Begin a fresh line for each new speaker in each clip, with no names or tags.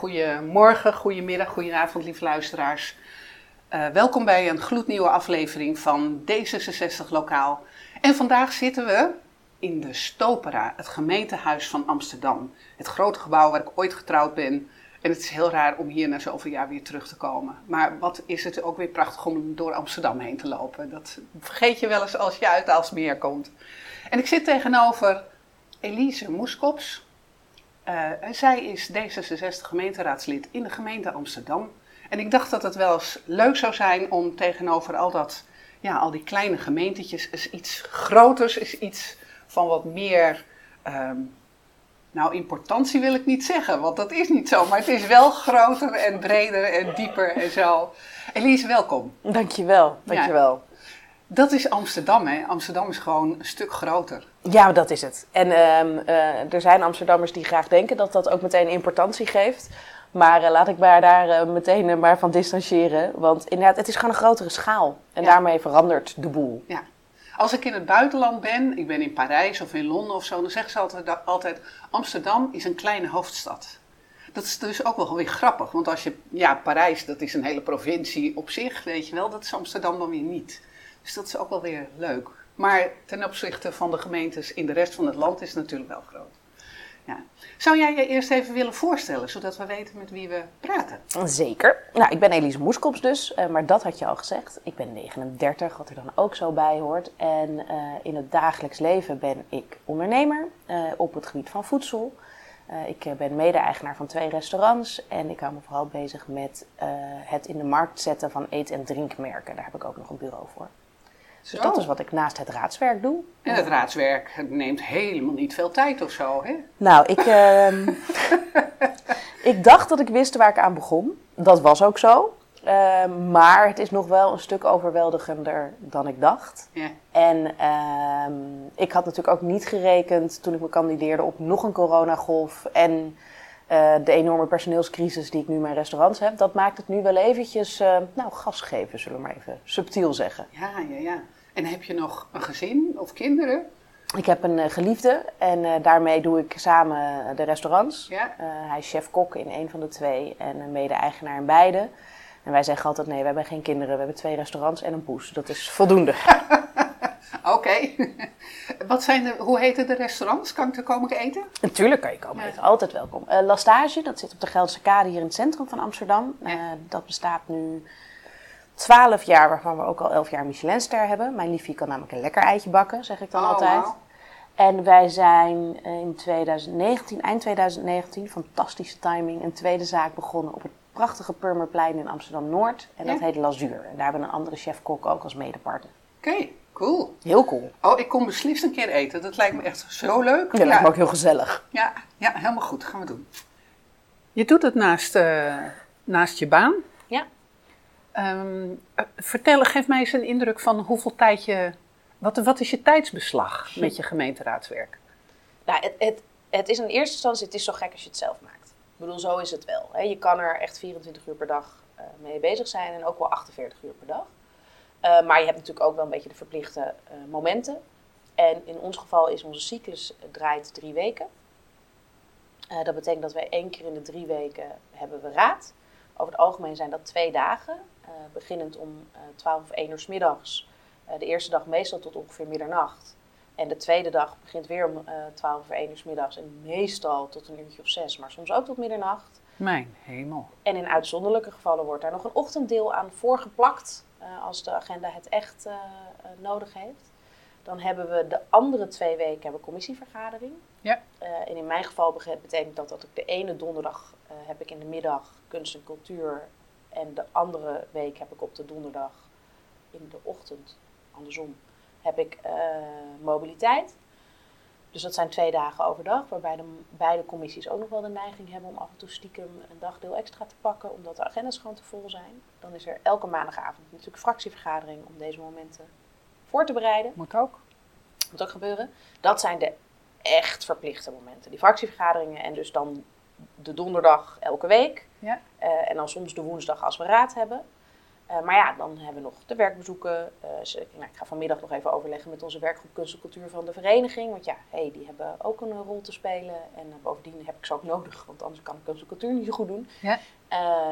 Goedemorgen, goedemiddag, goedenavond, lieve luisteraars. Uh, welkom bij een gloednieuwe aflevering van D66 Lokaal. En vandaag zitten we in de Stopera, het gemeentehuis van Amsterdam. Het grote gebouw waar ik ooit getrouwd ben. En het is heel raar om hier na zoveel jaar weer terug te komen. Maar wat is het ook weer prachtig om door Amsterdam heen te lopen. Dat vergeet je wel eens als je uit Aalsmeer komt. En ik zit tegenover Elise Moeskops. Uh, zij is D66 gemeenteraadslid in de gemeente Amsterdam. En ik dacht dat het wel eens leuk zou zijn om tegenover al dat, ja, al die kleine gemeentetjes, iets groters, is iets van wat meer, um, nou importantie wil ik niet zeggen, want dat is niet zo, maar het is wel groter en breder en dieper en zo. Elise, welkom.
Dankjewel, dankjewel.
Ja, dat is Amsterdam, hè? Amsterdam is gewoon een stuk groter.
Ja, dat is het. En uh, uh, er zijn Amsterdammers die graag denken dat dat ook meteen importantie geeft. Maar uh, laat ik mij daar uh, meteen maar van distancieren. Want inderdaad, het is gewoon een grotere schaal. En ja. daarmee verandert de boel.
Ja. Als ik in het buitenland ben, ik ben in Parijs of in Londen of zo, dan zeggen ze altijd, altijd Amsterdam is een kleine hoofdstad. Dat is dus ook wel weer grappig, want als je, ja, Parijs, dat is een hele provincie op zich, weet je wel, dat is Amsterdam dan weer niet. Dus dat is ook wel weer leuk. Maar ten opzichte van de gemeentes in de rest van het land is het natuurlijk wel groot. Ja. Zou jij je eerst even willen voorstellen, zodat we weten met wie we praten?
Zeker. Nou, ik ben Elise Moeskops dus, uh, maar dat had je al gezegd. Ik ben 39, wat er dan ook zo bij hoort. En uh, in het dagelijks leven ben ik ondernemer uh, op het gebied van voedsel. ik ben mede-eigenaar van twee restaurants en ik hou me vooral bezig met het in de markt zetten van eet- en drinkmerken. Daar heb ik ook nog een bureau voor. Dus dat is wat ik naast het raadswerk doe.
En het raadswerk neemt helemaal niet veel tijd of zo, hè?
Nou, ik, uh, ik dacht dat ik wist waar ik aan begon. Dat was ook zo. Uh, maar het is nog wel een stuk overweldigender dan ik dacht.
Ja.
En uh, ik had natuurlijk ook niet gerekend toen ik me kandideerde op nog een coronagolf en uh, de enorme personeelscrisis die ik nu in mijn restaurants heb. Dat maakt het nu wel eventjes, uh, nou, gas geven, zullen we maar even subtiel zeggen.
Ja, ja, ja. En heb je nog een gezin of kinderen?
Ik heb een uh, geliefde en daarmee doe ik samen de restaurants.
Ja.
Hij is chef-kok in een van de twee en mede-eigenaar in beide. En wij zeggen altijd: nee, we hebben geen kinderen, we hebben twee restaurants en een poes. Dat is voldoende.
Oké. Okay. Wat zijn de, hoe heten de restaurants? Kan ik er komen eten?
Natuurlijk kan je komen eten, altijd welkom. Uh, Lastage, dat zit op de Gelderse Kade hier in het centrum van Amsterdam. Uh, dat bestaat nu 12 jaar, waarvan we ook al 11 jaar Michelinster hebben. Mijn liefje kan namelijk een lekker eitje bakken, zeg ik dan
oh,
altijd.
Wow.
En wij zijn in 2019, eind 2019, fantastische timing, een tweede zaak begonnen op het prachtige Purmerplein in Amsterdam-Noord. En dat heet Lazuur. En daar hebben we een andere chef-kok ook als medepartner.
Oké, cool.
Heel cool.
Oh, ik kom beslist een keer eten. Dat lijkt me echt zo leuk.
Ja, dat lijkt me ook heel gezellig.
Ja, ja, helemaal goed. Gaan we doen. Je doet het naast, uh, naast je baan.
Ja.
Um, vertel, geef mij eens een indruk van hoeveel tijd je... Wat, wat is je tijdsbeslag met je gemeenteraadswerk?
Nou, het, het, het is in eerste instantie het is zo gek als je het zelf maakt. Ik bedoel, zo is het wel. Hè. Je kan er echt 24 uur per dag uh, mee bezig zijn en ook wel 48 uur per dag. Uh, maar je hebt natuurlijk ook wel een beetje de verplichte uh, momenten. En in ons geval is onze cyclus draait drie weken. Dat betekent dat wij één keer in de drie weken hebben we raad. Over het algemeen zijn dat twee dagen. beginnend om 12 of 1 uur s middags. de eerste dag meestal tot ongeveer middernacht. En de tweede dag begint weer om 12 of 1 uur s middags. En meestal tot een uurtje of zes, maar soms ook tot middernacht.
Mijn hemel.
En in uitzonderlijke gevallen wordt daar nog een ochtenddeel aan voorgeplakt. Uh, als de agenda het echt uh, uh, nodig heeft. Dan hebben we de andere twee weken hebben commissievergadering.
Ja.
en in mijn geval betekent dat dat ik de ene donderdag heb ik in de middag kunst en cultuur. En de andere week heb ik op de donderdag in de ochtend, andersom, heb ik mobiliteit. Dus dat zijn twee dagen overdag, waarbij de beide commissies ook nog wel de neiging hebben om af en toe stiekem een dagdeel extra te pakken, omdat de agendas gewoon te vol zijn. Dan is er elke maandagavond natuurlijk fractievergadering om deze momenten voor te bereiden.
Moet ook.
Moet ook gebeuren. Dat zijn de echt verplichte momenten. Die fractievergaderingen en dus dan de donderdag elke week.
Ja.
Uh, en dan soms de woensdag als we raad hebben. Eh, maar ja, dan hebben we nog de werkbezoeken. Uh, nou, ik ga vanmiddag nog even overleggen met onze werkgroep Kunst en Cultuur van de vereniging. Want ja, hey, die hebben ook een rol te spelen. En bovendien heb ik ze ook nodig, want anders kan ik kunst en cultuur niet zo goed doen. Ja.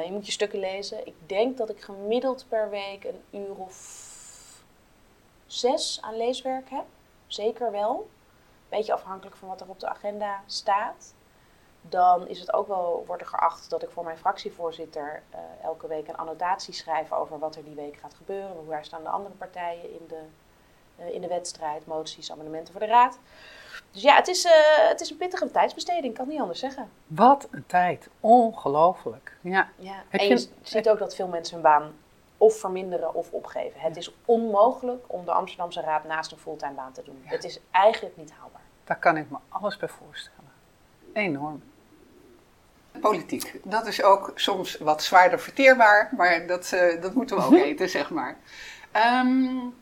je moet je stukken lezen. Ik denk dat ik gemiddeld per week een uur of zes aan leeswerk heb. Zeker wel. Beetje afhankelijk van wat er op de agenda staat dan is het ook wel, wordt er geacht dat ik voor mijn fractievoorzitter uh, elke week een annotatie schrijf over wat er die week gaat gebeuren. Hoe staan de andere partijen in de, uh, in de wedstrijd, moties, amendementen voor de raad. Dus ja, het is, uh, het is een pittige tijdsbesteding, ik kan niet anders zeggen.
Wat een tijd, ongelooflijk. Ja.
ja. En je, je ziet ook dat veel mensen hun baan of verminderen of opgeven. Het is onmogelijk om de Amsterdamse Raad naast een fulltime baan te doen. Het is eigenlijk niet haalbaar.
Daar kan ik me alles bij voorstellen. Enorm. Politiek, dat is ook soms wat zwaarder verteerbaar, maar dat, uh, dat moeten we ook eten, zeg maar. Um,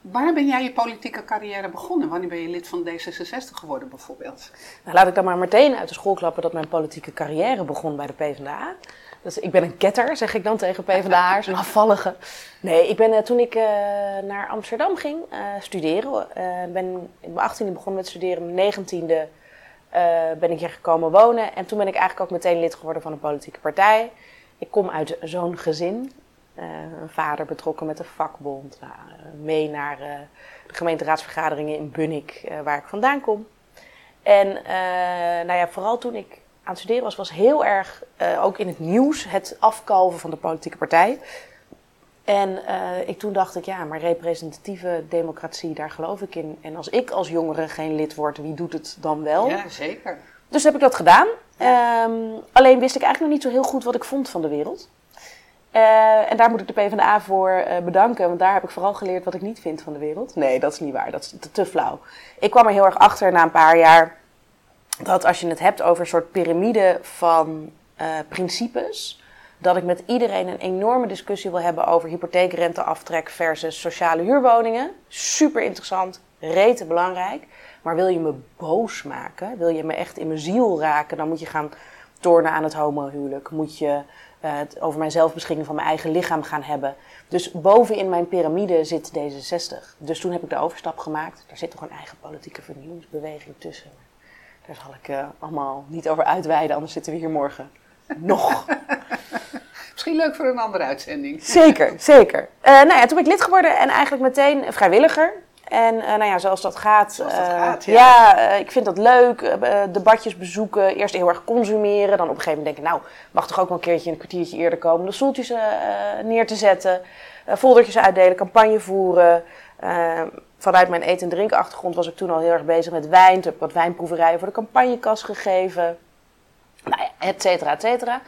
waar ben jij je politieke carrière begonnen? Wanneer ben je lid van D66 geworden bijvoorbeeld?
Nou, laat ik dan maar meteen uit de school klappen dat mijn politieke carrière begon bij de PvdA. Dus ik ben een ketter, zeg ik dan tegen PvdA'ers, een afvallige. Nee, ik ben uh, toen ik uh, naar Amsterdam ging uh, studeren, ben in mijn 18e begonnen met studeren, mijn 19e uh, ben ik hier gekomen wonen. En toen ben ik eigenlijk ook meteen lid geworden van een politieke partij. Ik kom uit zo'n gezin. Uh, een vader betrokken met de vakbond. Nou, mee naar de gemeenteraadsvergaderingen in Bunnik, waar ik vandaan kom. En nou ja, vooral toen ik aan het studeren was, was heel erg ook in het nieuws het afkalven van de politieke partij. En uh, ik, toen dacht ik, ja, maar representatieve democratie, daar geloof ik in. En als ik als jongere geen lid word, wie doet het dan wel?
Ja, zeker.
Dus heb ik dat gedaan. Um, alleen wist ik eigenlijk nog niet zo heel goed wat ik vond van de wereld. Uh, en daar moet ik de PvdA voor uh, bedanken, want daar heb ik vooral geleerd wat ik niet vind van de wereld. Nee, dat is niet waar, dat is te, te flauw. Ik kwam er heel erg achter na een paar jaar dat als je het hebt over een soort piramide van principes dat ik met iedereen een enorme discussie wil hebben over hypotheekrenteaftrek versus sociale huurwoningen. Super interessant, rete belangrijk. Maar wil je me boos maken, wil je me echt in mijn ziel raken, dan moet je gaan tornen aan het homohuwelijk. Moet je uh, het over mijn zelfbeschikking van mijn eigen lichaam gaan hebben. Dus bovenin mijn piramide zit D66. Dus toen heb ik de overstap gemaakt. Er zit toch een eigen politieke vernieuwingsbeweging tussen. Daar zal ik uh, allemaal niet over uitweiden, anders zitten we hier morgen nog.
Misschien leuk voor een andere uitzending.
Zeker, zeker. Uh, nou ja, toen ben ik lid geworden en eigenlijk meteen vrijwilliger. En uh, nou ja, zoals dat gaat.
Zoals dat uh, gaat
ja, ja ik vind dat leuk. debatjes bezoeken. Eerst heel erg consumeren. Dan op een gegeven moment denken, nou, mag toch ook wel een keertje een kwartiertje eerder komen. De stoeltjes neer te zetten. foldertjes uitdelen, campagne voeren. vanuit mijn eten- en drinkachtergrond was ik toen al heel erg bezig met wijn. Toen heb ik wat wijnproeverijen voor de campagnekas gegeven. Nou ja, et cetera, et cetera.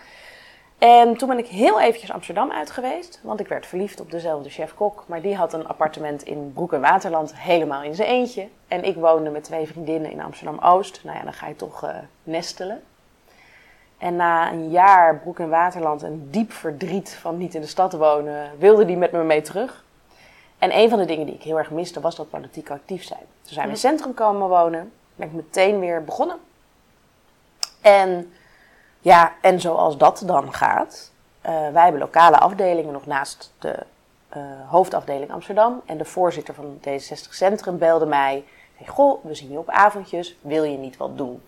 En toen ben ik heel eventjes Amsterdam uit geweest, want ik werd verliefd op dezelfde chef-kok. Maar die had een appartement in Broek en Waterland helemaal in zijn eentje. En ik woonde met twee vriendinnen in Amsterdam-Oost. Nou ja, dan ga je toch uh, nestelen. En na een jaar Broek en Waterland en diep verdriet van niet in de stad wonen, wilde die met me mee terug. En een van de dingen die ik heel erg miste was dat politiek actief zijn. Toen zijn we in het centrum komen wonen, ben ik meteen weer begonnen. En ja, en zoals dat dan gaat, uh, wij hebben lokale afdelingen nog naast de uh, hoofdafdeling Amsterdam. En de voorzitter van D66 Centrum belde mij. Zei, goh, we zien je op avondjes, wil je niet wat doen?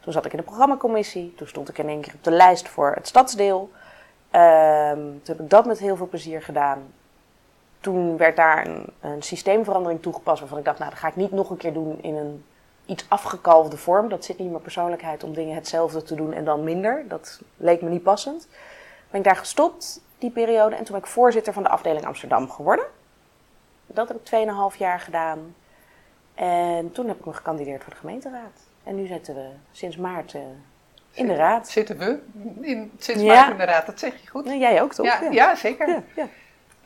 Toen zat ik in de programmacommissie, toen stond ik in één keer op de lijst voor het stadsdeel. Um, toen heb ik dat met heel veel plezier gedaan. Toen werd daar een, een systeemverandering toegepast waarvan ik dacht, nou dat ga ik niet nog een keer doen in een iets afgekalfde vorm. Dat zit niet in mijn persoonlijkheid om dingen hetzelfde te doen en dan minder. Dat leek me niet passend. Ben ik daar gestopt, die periode. En toen ben ik voorzitter van de afdeling Amsterdam geworden. Dat heb ik 2,5 jaar gedaan. En toen heb ik me gekandideerd voor de gemeenteraad. En nu zitten we sinds maart uh, in de raad.
Zitten we in, sinds maart in de raad, dat zeg je goed.
Nou, jij ook toch?
Ja, ja. zeker. Ja,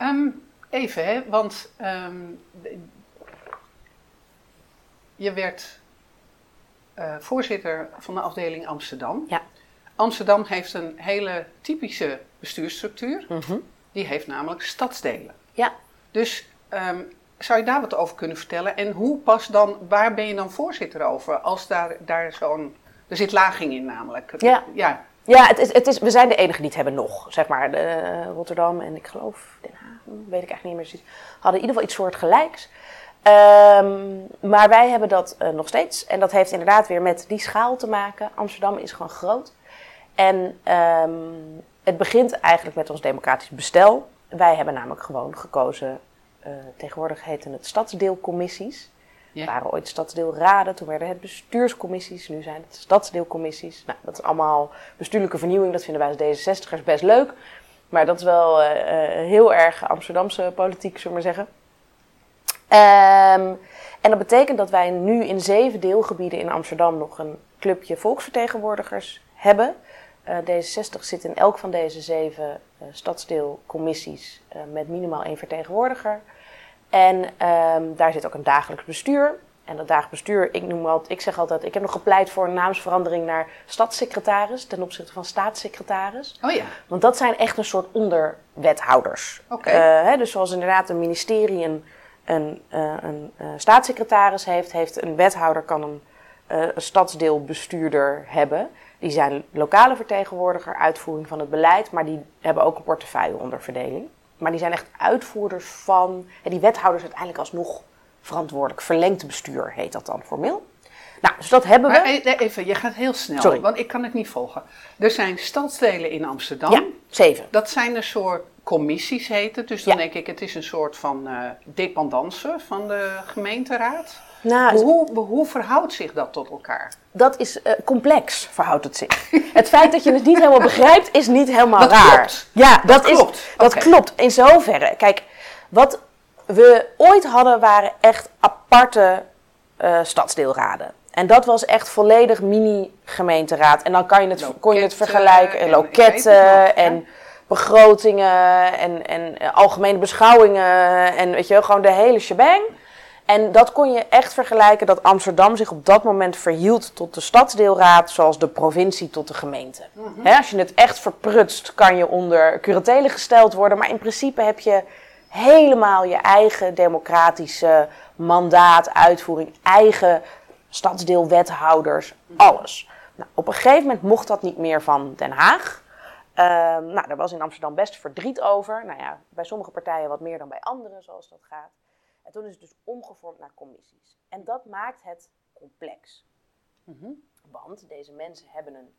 um, even, hè, want um, je werd voorzitter van de afdeling Amsterdam. Ja. Amsterdam heeft een hele typische bestuursstructuur. Mm Die heeft namelijk stadsdelen.
Ja.
Dus um, zou je daar wat over kunnen vertellen? En hoe pas dan, waar ben je dan voorzitter over? Als daar, daar zo'n. Er zit laging in namelijk.
Ja. Ja, ja het is, het is, we zijn de enige die het hebben nog. Zeg maar de, uh, Rotterdam en ik geloof Den Haag weet ik eigenlijk niet meer precies, hadden in ieder geval iets soortgelijks. Ehm maar wij hebben dat eh, nog steeds. En dat heeft inderdaad weer met die schaal te maken. Amsterdam is gewoon groot. En ehm, het begint eigenlijk met ons democratisch bestel. Wij hebben namelijk gewoon gekozen, eh, tegenwoordig heten het stadsdeelcommissies.
Ja.
Waren ooit stadsdeelraden, toen werden het bestuurscommissies, nu zijn het stadsdeelcommissies. Nou, dat is allemaal bestuurlijke vernieuwing, dat vinden wij als D66'ers best leuk. Maar dat is wel eh, heel erg Amsterdamse politiek, zullen we maar zeggen. Ehm, en dat betekent dat wij nu in zeven deelgebieden in Amsterdam nog een clubje volksvertegenwoordigers hebben. Eh, D66 zit in elk van deze zeven eh, stadsdeelcommissies eh, met minimaal één vertegenwoordiger. En ehm, daar zit ook een dagelijks bestuur. En dat dagelijks bestuur, ik, noem altijd, ik zeg altijd, ik heb nog gepleit voor een naamsverandering naar stadssecretaris ten opzichte van staatssecretaris.
Oh ja.
Want dat zijn echt een soort onderwethouders.
Oké.
Dus zoals inderdaad een ministerie een, een, eh, een eh, staatssecretaris heeft, heeft een wethouder kan een, eh, een stadsdeelbestuurder hebben. Die zijn lokale vertegenwoordiger, uitvoering van het beleid, maar die hebben ook een portefeuille onderverdeling. Maar die zijn echt uitvoerders van, en die wethouders uiteindelijk alsnog verantwoordelijk. Verlengd bestuur heet dat dan formeel. Nou, dus dat hebben we.
Maar even, je gaat heel snel,
Sorry.
want ik kan het niet volgen. Er zijn stadsdelen in Amsterdam.
ja, zeven.
Dat zijn een soort commissies heten. Dus dan
Ja.
denk ik, het is een soort van eh dependance van de gemeenteraad.
Nou,
Hoe, hoe verhoudt zich dat tot elkaar?
Dat is eh, complex, verhoudt het zich. Het feit dat je het niet helemaal begrijpt, is niet helemaal
Dat
raar.
klopt.
Ja, dat,
Dat
is,
klopt.
Dat klopt in zoverre. Kijk, wat we ooit hadden waren echt aparte eh, stadsdeelraden. En dat was echt volledig mini-gemeenteraad. En dan kan je het, kon je het vergelijken. En loketten en begrotingen en, en algemene beschouwingen. En weet je, wel, gewoon de hele shebang. En dat kon je echt vergelijken dat Amsterdam zich op dat moment verhield tot de stadsdeelraad, zoals de provincie tot de gemeente. Hè, als je het echt verprutst, kan je onder curatele gesteld worden. Maar in principe heb je helemaal je eigen democratische mandaat, uitvoering, eigen stadsdeelwethouders, alles. Nou, op een gegeven moment mocht dat niet meer van Den Haag. Ehm, nou, daar was in Amsterdam best verdriet over. Nou ja, bij sommige partijen wat meer dan bij anderen, zoals dat gaat. En toen is het dus omgevormd naar commissies. En dat maakt het complex.
Mhm.
Want deze mensen hebben een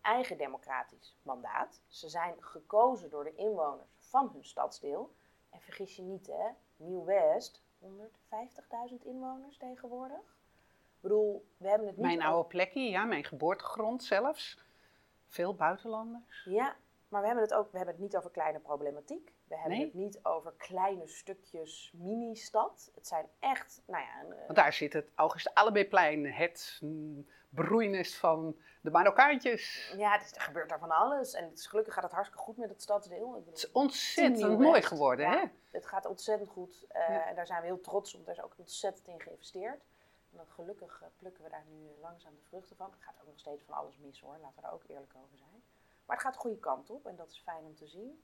eigen democratisch mandaat. Ze zijn gekozen door de inwoners van hun stadsdeel. En vergis je niet, hè, Nieuw-West, 150.000 inwoners tegenwoordig. Ik bedoel, we hebben het niet
Mijn oude plekje, ja, mijn geboortegrond zelfs. Veel buitenlanders.
Ja, maar we hebben het ook we hebben het niet over kleine problematiek. We hebben
Nee.
het niet over kleine stukjes mini-stad. Het zijn echt, nou ja, een, eh,
Want daar zit het August Allebeeplein, het mm, broeinest van de Marokkaantjes.
ja, het is, er gebeurt daar van alles. En het is, gelukkig gaat het hartstikke goed met het stadsdeel. Bedoel,
Het is ontzettend mooi geworden,
Ja,
hè?
Het gaat ontzettend goed. eh,
Ja.
En daar zijn we heel trots op. Daar is ook ontzettend in geïnvesteerd. En gelukkig eh, plukken we daar nu langzaam de vruchten van. Er gaat ook nog steeds van alles mis hoor, laten we daar ook eerlijk over zijn. Maar het gaat de goede kant op en dat is fijn om te zien.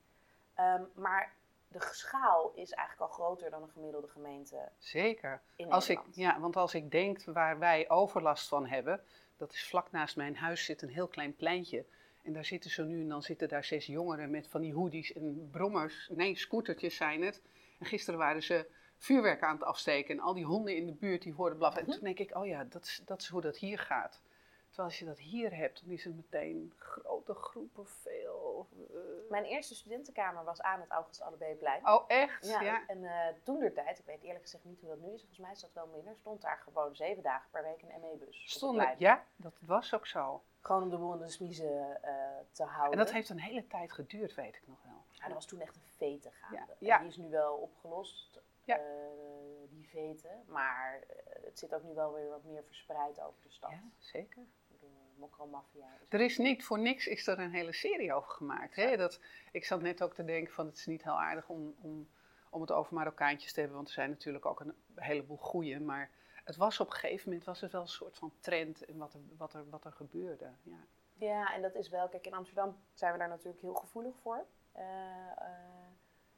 Ehm, maar de schaal is eigenlijk al groter dan een gemiddelde gemeente
Zeker.
in
Als ik, ja, want als ik denk waar wij overlast van hebben, dat is vlak naast mijn huis zit een heel klein pleintje. En daar zitten zo nu en dan zitten daar zes jongeren met van die hoodies en brommers. Nee, scootertjes zijn het. En gisteren waren ze vuurwerk aan het afsteken en al die honden in de buurt die hoorden blaffen. En toen denk ik, oh ja, dat is, dat is hoe dat hier gaat. Terwijl als je dat hier hebt, dan is het meteen grote groepen, veel. eh,
Mijn eerste studentenkamer was aan het August Allebeeplein.
Oh, echt?
Ja,
Ja.
en eh toen der tijd, ik weet eerlijk gezegd niet hoe dat nu is, volgens mij is dat wel minder, stond daar gewoon zeven dagen per week een ME-bus. op het
ja, dat was ook zo.
Gewoon om de boel in de smiezen eh, te houden.
En dat heeft een hele tijd geduurd, weet ik nog wel.
Ja, dat was toen echt een vete gaande.
Ja,
En. Die is nu wel opgelost,
Ja.
eh, die vete. Maar eh, het zit ook nu wel weer wat meer verspreid over de stad.
Ja, zeker.
Eh, Mokromafia.
Er is niet voor niks is er een hele serie over gemaakt. Hè? Dat, ik zat net ook te denken van het is niet heel aardig om, om, om het over Marokkaantjes te hebben, want er zijn natuurlijk ook een heleboel goeie. Maar het was op een gegeven moment was het wel een soort van trend in wat er, wat er, wat er gebeurde. Ja.
Ja, en dat is wel, kijk, in Amsterdam zijn we daar natuurlijk heel gevoelig voor.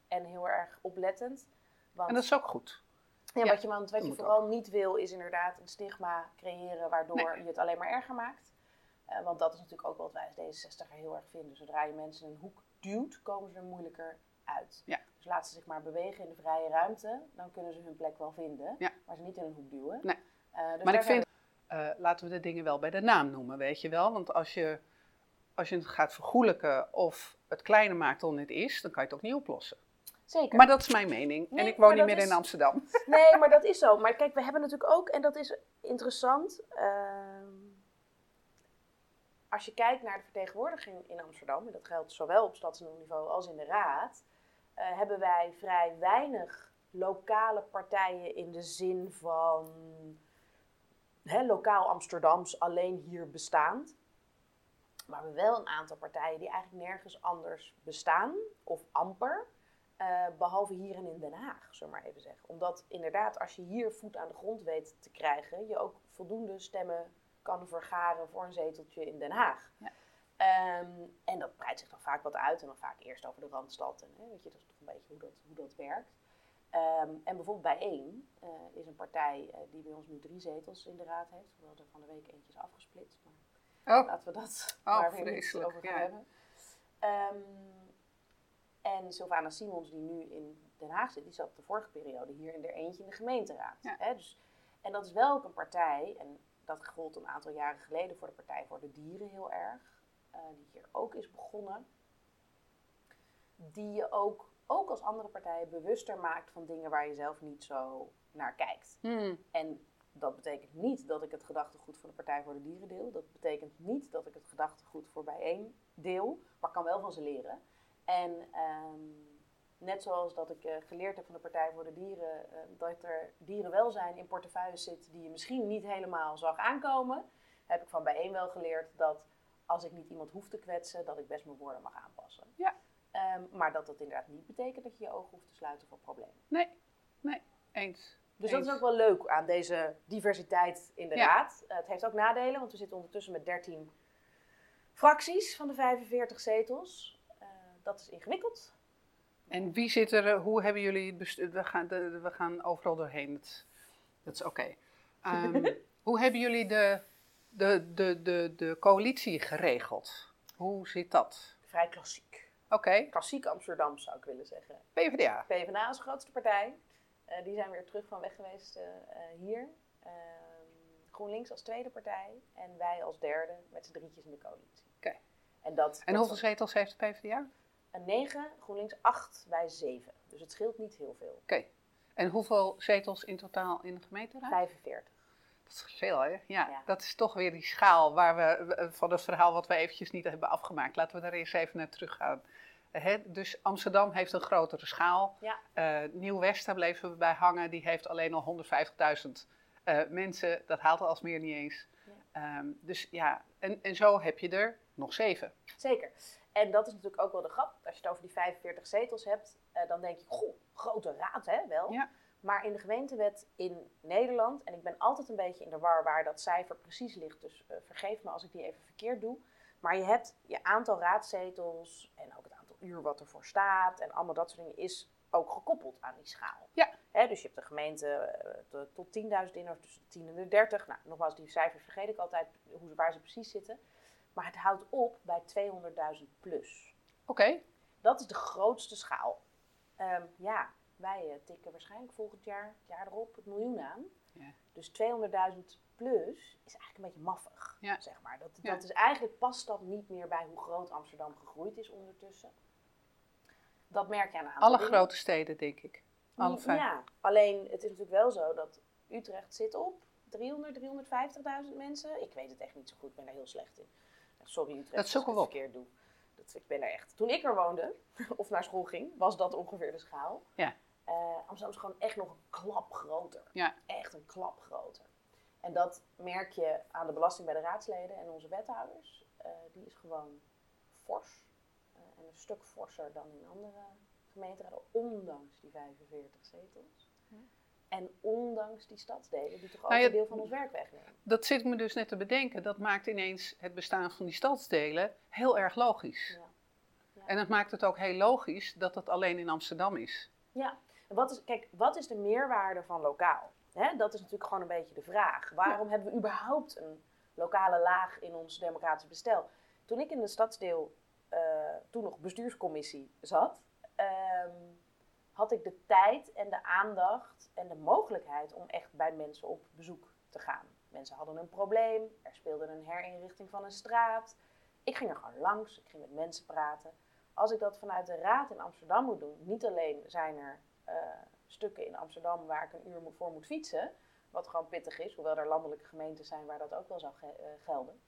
En heel erg oplettend. Want
En dat is ook goed.
Ja,
Ja,
wat je, want wat
dat
je vooral niet wil, is inderdaad een stigma creëren waardoor
Nee.
je het alleen maar erger maakt. Eh, want dat is natuurlijk ook wat wij als D66 heel erg vinden. Zodra je mensen in een hoek duwt, komen ze er moeilijker uit.
Ja.
Dus laten ze zich maar bewegen in de vrije ruimte, dan kunnen ze hun plek wel vinden.
Ja.
Maar ze niet in een hoek duwen.
Nee.
Eh, dus
maar ik vind, eh, laten we de dingen wel bij de naam noemen, weet je wel. Want als je, als je het gaat vergoelijken of het kleiner maakt dan het is, dan kan je het ook niet oplossen.
Zeker.
Maar dat is mijn mening.
Nee,
en ik woon niet meer
is-
in Amsterdam.
Nee, maar dat is zo. Maar kijk, we hebben natuurlijk ook, en dat is interessant. ehm, als je kijkt naar de vertegenwoordiging in Amsterdam, en dat geldt zowel op stadsniveau als in de raad, eh, hebben wij vrij weinig lokale partijen in de zin van hè, lokaal Amsterdams alleen hier bestaand. Maar we hebben wel een aantal partijen die eigenlijk nergens anders bestaan, of amper. Eh, behalve hier en in Den Haag, zullen we maar even zeggen. Omdat inderdaad, als je hier voet aan de grond weet te krijgen, je ook voldoende stemmen kan vergaren voor een zeteltje in Den Haag.
Ja.
Ehm, en dat breidt zich dan vaak wat uit en dan vaak eerst over de Randstad. En, hè, weet je, dat is toch een beetje hoe dat, hoe dat werkt. Ehm, en bijvoorbeeld bijeen eh is een partij eh, die bij ons nu drie zetels in de raad heeft. Hoewel er van de week eentje is afgesplitst. Maar
Oh,
Laten we dat
Oh,
maar weer niet
vreselijk,
over gaan
ja.
hebben. Ehm, en Sylvana Simons, die nu in Den Haag zit, die zat de vorige periode hier in er eentje in de gemeenteraad.
Ja.
Hè, dus, en dat is wel ook een partij, en dat gold een aantal jaren geleden voor de Partij voor de Dieren heel erg, eh, die hier ook is begonnen. Die je ook, ook als andere partijen bewuster maakt van dingen waar je zelf niet zo naar kijkt.
hmm.
En dat betekent niet dat ik het gedachtegoed van de Partij voor de Dieren deel. Dat betekent niet dat ik het gedachtegoed voor bijeen deel. Maar ik kan wel van ze leren. En ehm, net zoals dat ik eh, geleerd heb van de Partij voor de Dieren... eh, dat er dierenwelzijn in portefeuilles zit die je misschien niet helemaal zag aankomen... heb ik van bijeen wel geleerd dat als ik niet iemand hoef te kwetsen... dat ik best mijn woorden mag aanpassen.
Ja.
Ehm, maar dat dat inderdaad niet betekent dat je je ogen hoeft te sluiten voor problemen.
Nee, nee, eens.
Dus dat is ook wel leuk aan deze diversiteit in de
Ja.
raad. Eh, het heeft ook nadelen, want we zitten ondertussen met 13 fracties van de 45 zetels. Dat is ingewikkeld.
En wie zit er, eh, hoe hebben jullie het we gaan, de- we gaan overal doorheen, dat, dat is oké. Ehm, hoe hebben jullie de, de, de, de, de coalitie geregeld? Hoe zit dat?
Vrij klassiek.
Oké,
Klassiek Amsterdam zou ik willen zeggen.
PvdA.
PvdA is de grootste partij. Eh, die zijn weer terug van weg geweest eh, hier. Ehm, GroenLinks als tweede partij. En wij als derde met z'n drietjes in de coalitie.
Oké.
En, dat,
En
dat
hoeveel zetels heeft de PvdA?
Een 9, GroenLinks 8, wij 7. Dus het scheelt niet heel veel.
Oké. En hoeveel zetels in totaal in de gemeenteraad?
45.
Dat is veel, hè? Ja,
Ja.
dat is toch weer die schaal waar we, van het verhaal wat we eventjes niet hebben afgemaakt. Laten we daar eerst even naar terug gaan. Dus Amsterdam heeft een grotere schaal.
Ja.
Eh, Nieuw-West, daar bleven we bij hangen. Die heeft alleen al 150.000 eh, mensen. Dat haalt als meer niet eens. Ehm, dus ja, en, en zo heb je er nog zeven.
Zeker. En dat is natuurlijk ook wel de grap. Als je het over die 45 zetels hebt, eh, dan denk je, goh, grote raad hè, wel.
Ja.
Maar in de gemeentewet in Nederland, en ik ben altijd een beetje in de war waar dat cijfer precies ligt, dus eh, vergeef me als ik die even verkeerd doe. Maar je hebt je aantal raadzetels en ook het aantal uur wat ervoor staat en allemaal dat soort dingen is ook gekoppeld aan die schaal.
Ja.
Hè, dus je hebt een gemeente eh, tot- tot 10.000 inwoners, tussen de 10 en de 30. Nou, nogmaals, die cijfers vergeet ik altijd hoe, waar ze precies zitten. Maar het houdt op bij 200.000 plus.
Oké,
Dat is de grootste schaal. Ehm, ja, wij eh, tikken waarschijnlijk volgend jaar, het jaar erop, het miljoen aan.
Ja.
Dus 200.000 plus is eigenlijk een beetje maffig,
Ja.
zeg maar. Dat,
Ja.
dat is eigenlijk past dat niet meer bij hoe groot Amsterdam gegroeid is ondertussen. Dat merk je aan een aantal
alle
dingen.
grote steden, denk ik. Alle vijf.
Ja, alleen het is natuurlijk wel zo dat Utrecht zit op 300, 350.000 mensen. Ik weet het echt niet zo goed, ik ben daar heel slecht in. Sorry Utrecht,
Dat zoeken
als
we
ik het verkeerd doe. Dat, ik ben er echt. Toen ik er woonde, of naar school ging, was dat ongeveer de schaal.
Ja.
Eh, Amsterdam is gewoon echt nog een klap groter.
Ja.
Echt een klap groter. En dat merk je aan de belasting bij de raadsleden en onze wethouders. Eh, die is gewoon fors. Eh, en een stuk forser dan in andere gemeenteraden, ondanks die 45 zetels. En ondanks die stadsdelen die toch ook
Nou ja,
een deel van ons werk wegnemen.
Dat zit ik me dus net te bedenken. Dat maakt ineens het bestaan van die stadsdelen heel erg logisch.
Ja.
En dat maakt het ook heel logisch dat het alleen in Amsterdam is.
Ja, wat is, kijk, wat is de meerwaarde van lokaal? Dat is natuurlijk gewoon een beetje de vraag. Waarom hebben we überhaupt een lokale laag in ons democratisch bestel? Toen ik in de stadsdeel, eh, toen nog bestuurscommissie zat, ehm, had ik de tijd en de aandacht en de mogelijkheid om echt bij mensen op bezoek te gaan. Mensen hadden een probleem, er speelde een herinrichting van een straat. Ik ging er gewoon langs, ik ging met mensen praten. Als ik dat vanuit de raad in Amsterdam moet doen, niet alleen zijn er eh, stukken in Amsterdam waar ik een uur voor moet fietsen, wat gewoon pittig is, hoewel er landelijke gemeenten zijn waar dat ook wel zou eh, gelden.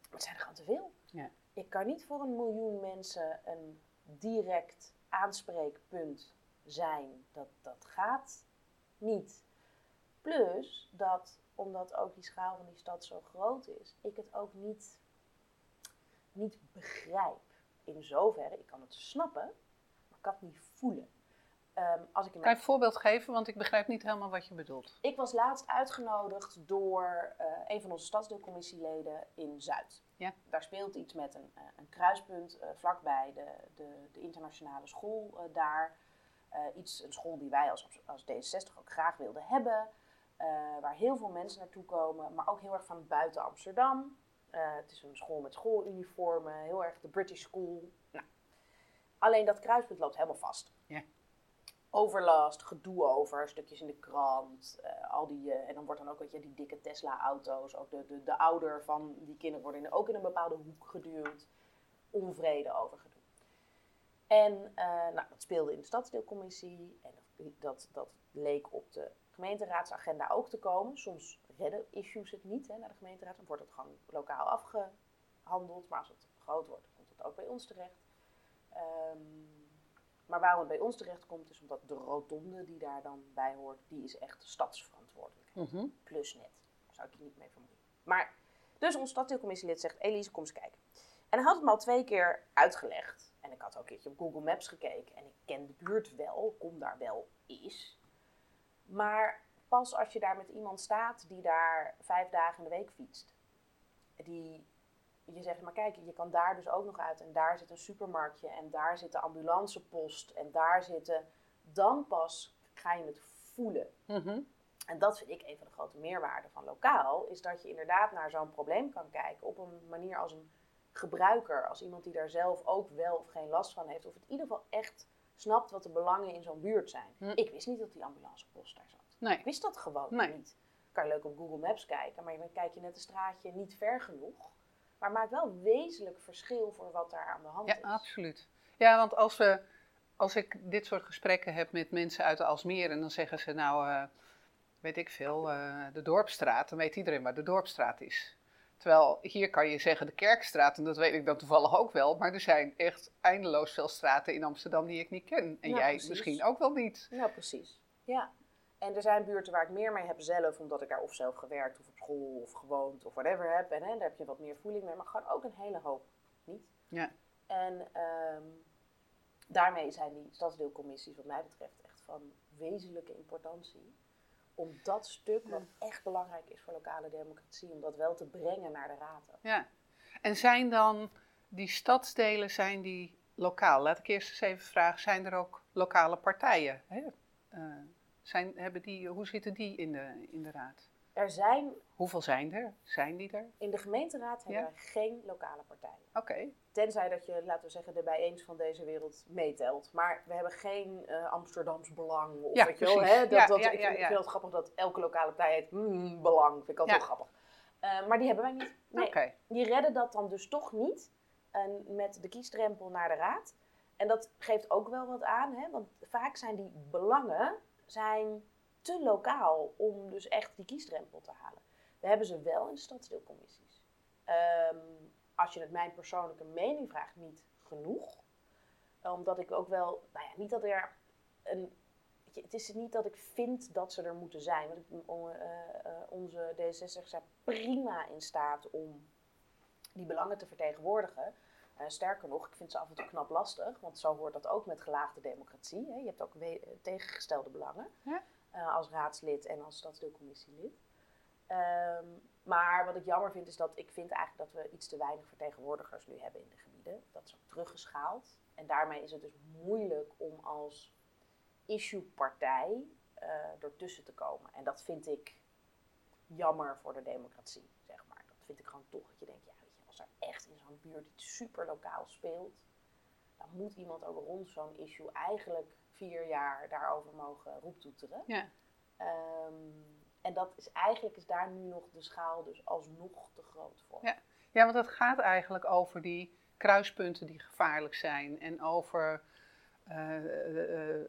Maar het zijn er gewoon te veel.
Ja.
Ik kan niet voor een miljoen mensen een direct aanspreekpunt zijn. Dat, dat gaat niet. Plus dat, omdat ook die schaal van die stad zo groot is, ik het ook niet, niet begrijp. In zoverre, ik kan het snappen, maar ik kan het niet voelen.
Um, als ik Kan je een voorbeeld geven? Want ik begrijp niet helemaal wat je bedoelt.
Ik was laatst uitgenodigd door uh, een van onze stadsdeelcommissieleden in Zuid. Ja. Daar speelt iets met een, uh, een kruispunt uh, vlakbij de, de, de, internationale school daar. Iets, een school die wij als, als D66 ook graag wilden hebben. waar heel veel mensen naartoe komen, maar ook heel erg van buiten Amsterdam. het is een school met schooluniformen, heel erg de British School. Nou, alleen dat kruispunt loopt helemaal vast. Ja overlast, gedoe over, stukjes in de krant, uh, al die, uh, en dan wordt dan ook, weet je, die dikke Tesla-auto's, ook de, de, de ouder van die kinderen worden ook in een bepaalde hoek geduwd, onvrede over gedoe. En uh, nou, dat speelde in de stadsdeelcommissie en dat, dat, leek op de gemeenteraadsagenda ook te komen. Soms redden issues het niet hè, naar de gemeenteraad, dan wordt het gewoon lokaal afgehandeld, maar als het groot wordt, komt het ook bij ons terecht. Um, maar waarom het bij ons terecht komt, is omdat de rotonde die daar dan bij hoort, die is echt stadsverantwoordelijkheid. Mm Plus net. Daar zou ik je niet mee vermoeien. Maar, dus ons stadsdeelcommissielid zegt, Elise, kom eens kijken. En hij had het me al twee keer uitgelegd. En ik had ook een keertje op Google Maps gekeken. En ik ken de buurt wel, kom daar wel eens. Maar pas als je daar met iemand staat die daar vijf dagen in de week fietst. Die je zegt, maar kijk, je kan daar dus ook nog uit. En daar zit een supermarktje. En daar zit de ambulancepost. En daar zitten... Dan pas ga je het voelen. Mhm. En dat vind ik een van de grote meerwaarden van lokaal. Is dat je inderdaad naar zo'n probleem kan kijken. Op een manier als een gebruiker. Als iemand die daar zelf ook wel of geen last van heeft. Of het in ieder geval echt snapt wat de belangen in zo'n buurt zijn. Hm. Ik wist niet dat die ambulancepost daar zat. Nee. Ik wist dat gewoon niet. Kan je leuk op Google Maps kijken. Maar dan kijk je net een straatje niet ver genoeg maar maakt wel wezenlijk verschil voor wat daar aan de hand
is. Ja, absoluut. Ja, want als, we, als ik dit soort gesprekken heb met mensen uit de Alsmeer en dan zeggen ze nou, uh, weet ik veel, uh, de Dorpstraat, dan weet iedereen waar de Dorpstraat is. Terwijl hier kan je zeggen de Kerkstraat, en dat weet ik dan toevallig ook wel, maar er zijn echt eindeloos veel straten in Amsterdam die ik niet ken. En jij misschien ook wel niet.
Ja, precies. Ja. En er zijn buurten waar ik meer mee heb zelf, omdat ik daar of zelf gewerkt of op school of gewoond of whatever heb. En hè, daar heb je wat meer voeling mee, maar gewoon ook een hele hoop niet. Ja. En um, daarmee zijn die stadsdeelcommissies wat mij betreft echt van wezenlijke importantie. Om dat stuk, wat echt belangrijk is voor lokale democratie, om dat wel te brengen naar de raad.
Ja. En zijn dan die stadsdelen, zijn die lokaal? Laat ik eerst eens even vragen, zijn er ook lokale partijen? Hè? Uh, zijn, hebben die, hoe zitten die in de, in de raad?
Er zijn...
Hoeveel zijn er? Zijn die er?
In de gemeenteraad hebben we geen lokale partijen.
Oké.
Tenzij dat je, laten we zeggen, de bijeens van deze wereld meetelt. Maar we hebben geen uh, Amsterdams belang. Of ja, weet je wel, hè? Dat, ja, dat, ja, ik, vind, ik, vind het grappig dat elke lokale partij heeft mm, belang. Vind ik altijd heel grappig. Uh, maar die hebben wij niet. Nee, okay. Die redden dat dan dus toch niet. En met de kiesdrempel naar de raad. En dat geeft ook wel wat aan. Hè? Want vaak zijn die belangen zijn te lokaal om dus echt die kiesdrempel te halen. We hebben ze wel in de stadsdeelcommissies. Ehm, als je het mijn persoonlijke mening vraagt, niet genoeg. Omdat ik ook wel, nou ja, niet dat er een. Het is niet dat ik vind dat ze er moeten zijn. Want ik, uh, onze D66 zijn prima in staat om die belangen te vertegenwoordigen. Uh, sterker nog, ik vind ze af en toe knap lastig, want zo hoort dat ook met gelaagde democratie. Hè. Je hebt ook tegengestelde belangen ja? uh, als raadslid en als stadsdeelcommissielid. Um, maar wat ik jammer vind, is dat ik vind eigenlijk dat we iets te weinig vertegenwoordigers nu hebben in de gebieden. Dat is ook teruggeschaald. En daarmee is het dus moeilijk om als issue-partij uh, ertussen te komen. En dat vind ik jammer voor de democratie, zeg maar. Dat vind ik gewoon toch dat je denkt, ja, als er echt in zo'n buurt iets super lokaal speelt, dan moet iemand ook rond zo'n issue eigenlijk vier jaar daarover mogen roeptoeteren.
Ja.
Ehm, en dat is eigenlijk is daar nu nog de schaal dus alsnog te groot voor.
Ja. Ja, want het gaat eigenlijk over die kruispunten die gevaarlijk zijn en over eh, eh, eh,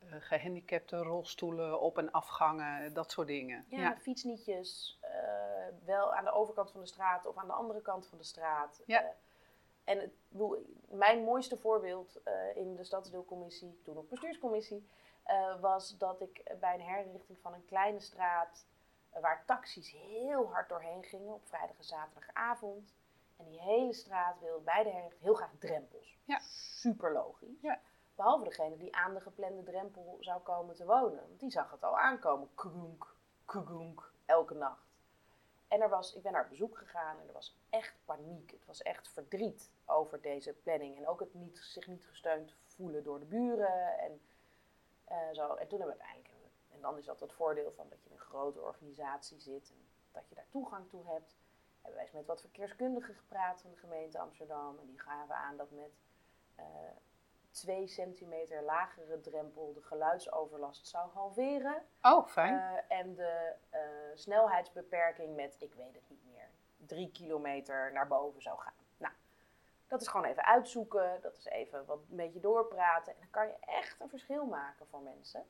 gehandicapte rolstoelen op- en afgangen, dat soort dingen.
Ja, fietsnietjes, eh, wel aan de overkant van de straat of aan de andere kant van de straat.
Ja.
En het, mijn mooiste voorbeeld in de stadsdeelcommissie, toen nog bestuurscommissie, eh, was dat ik bij een herinrichting van een kleine straat, eh, waar taxis heel hard doorheen gingen op vrijdag en zaterdagavond. En die hele straat wilde bij de herinrichting heel graag drempels.
Ja.
Super logisch.
Ja.
Behalve degene die aan de geplande drempel zou komen te wonen. Want die zag het al aankomen. Kroenk, kroenk, elke nacht. En er was, ik ben naar op bezoek gegaan en er was echt paniek. Het was echt verdriet over deze planning. En ook het niet, zich niet gesteund voelen door de buren. En, eh, zo. en toen hebben we uiteindelijk... En dan is dat het voordeel van dat je in een grote organisatie zit. En dat je daar toegang toe hebt. Hebben wij eens met wat verkeerskundigen gepraat van de gemeente Amsterdam. En die gaven aan dat met... eh, twee centimeter lagere drempel de geluidsoverlast zou halveren.
Oh, fijn.
Eh, en de snelheidsbeperking met, ik weet het niet meer, drie kilometer naar boven zou gaan. Dat is gewoon even uitzoeken, dat is even wat een beetje doorpraten. En dan kan je echt een verschil maken voor mensen.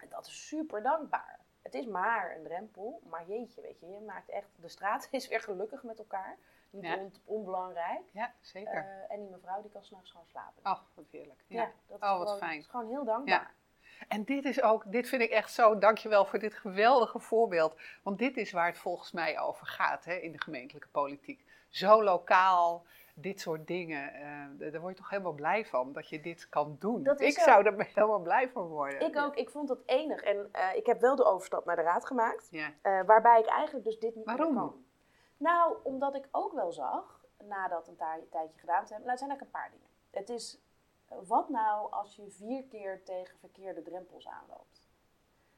En dat is super dankbaar. Het is maar een drempel, maar jeetje, weet je, je maakt echt, de straat is weer gelukkig met elkaar. Niet
Ja.
on- onbelangrijk.
ja, zeker.
Eh, en die mevrouw die kan s'nachts gewoon slapen.
oh, wat heerlijk.
Ja, dat is
Oh, wat
gewoon,
fijn.
is gewoon heel dankbaar.
En dit is ook, dit vind ik echt zo, dankjewel voor dit geweldige voorbeeld. Want dit is waar het volgens mij over gaat hè, in de gemeentelijke politiek. Zo lokaal, dit soort dingen. eh, daar word je toch helemaal blij van, dat je dit kan doen. Ik
zo.
zou er helemaal blij van worden.
Ik ook, ik vond dat enig. En eh, ik heb wel de overstap naar de raad gemaakt. Eh, waarbij ik eigenlijk dus dit niet
Waarom?
meer kan. Nou, omdat ik ook wel zag, nadat een tijdje gedaan te hebben, nou, het zijn eigenlijk een paar dingen. Het is, wat nou als je vier keer tegen verkeerde drempels aanloopt?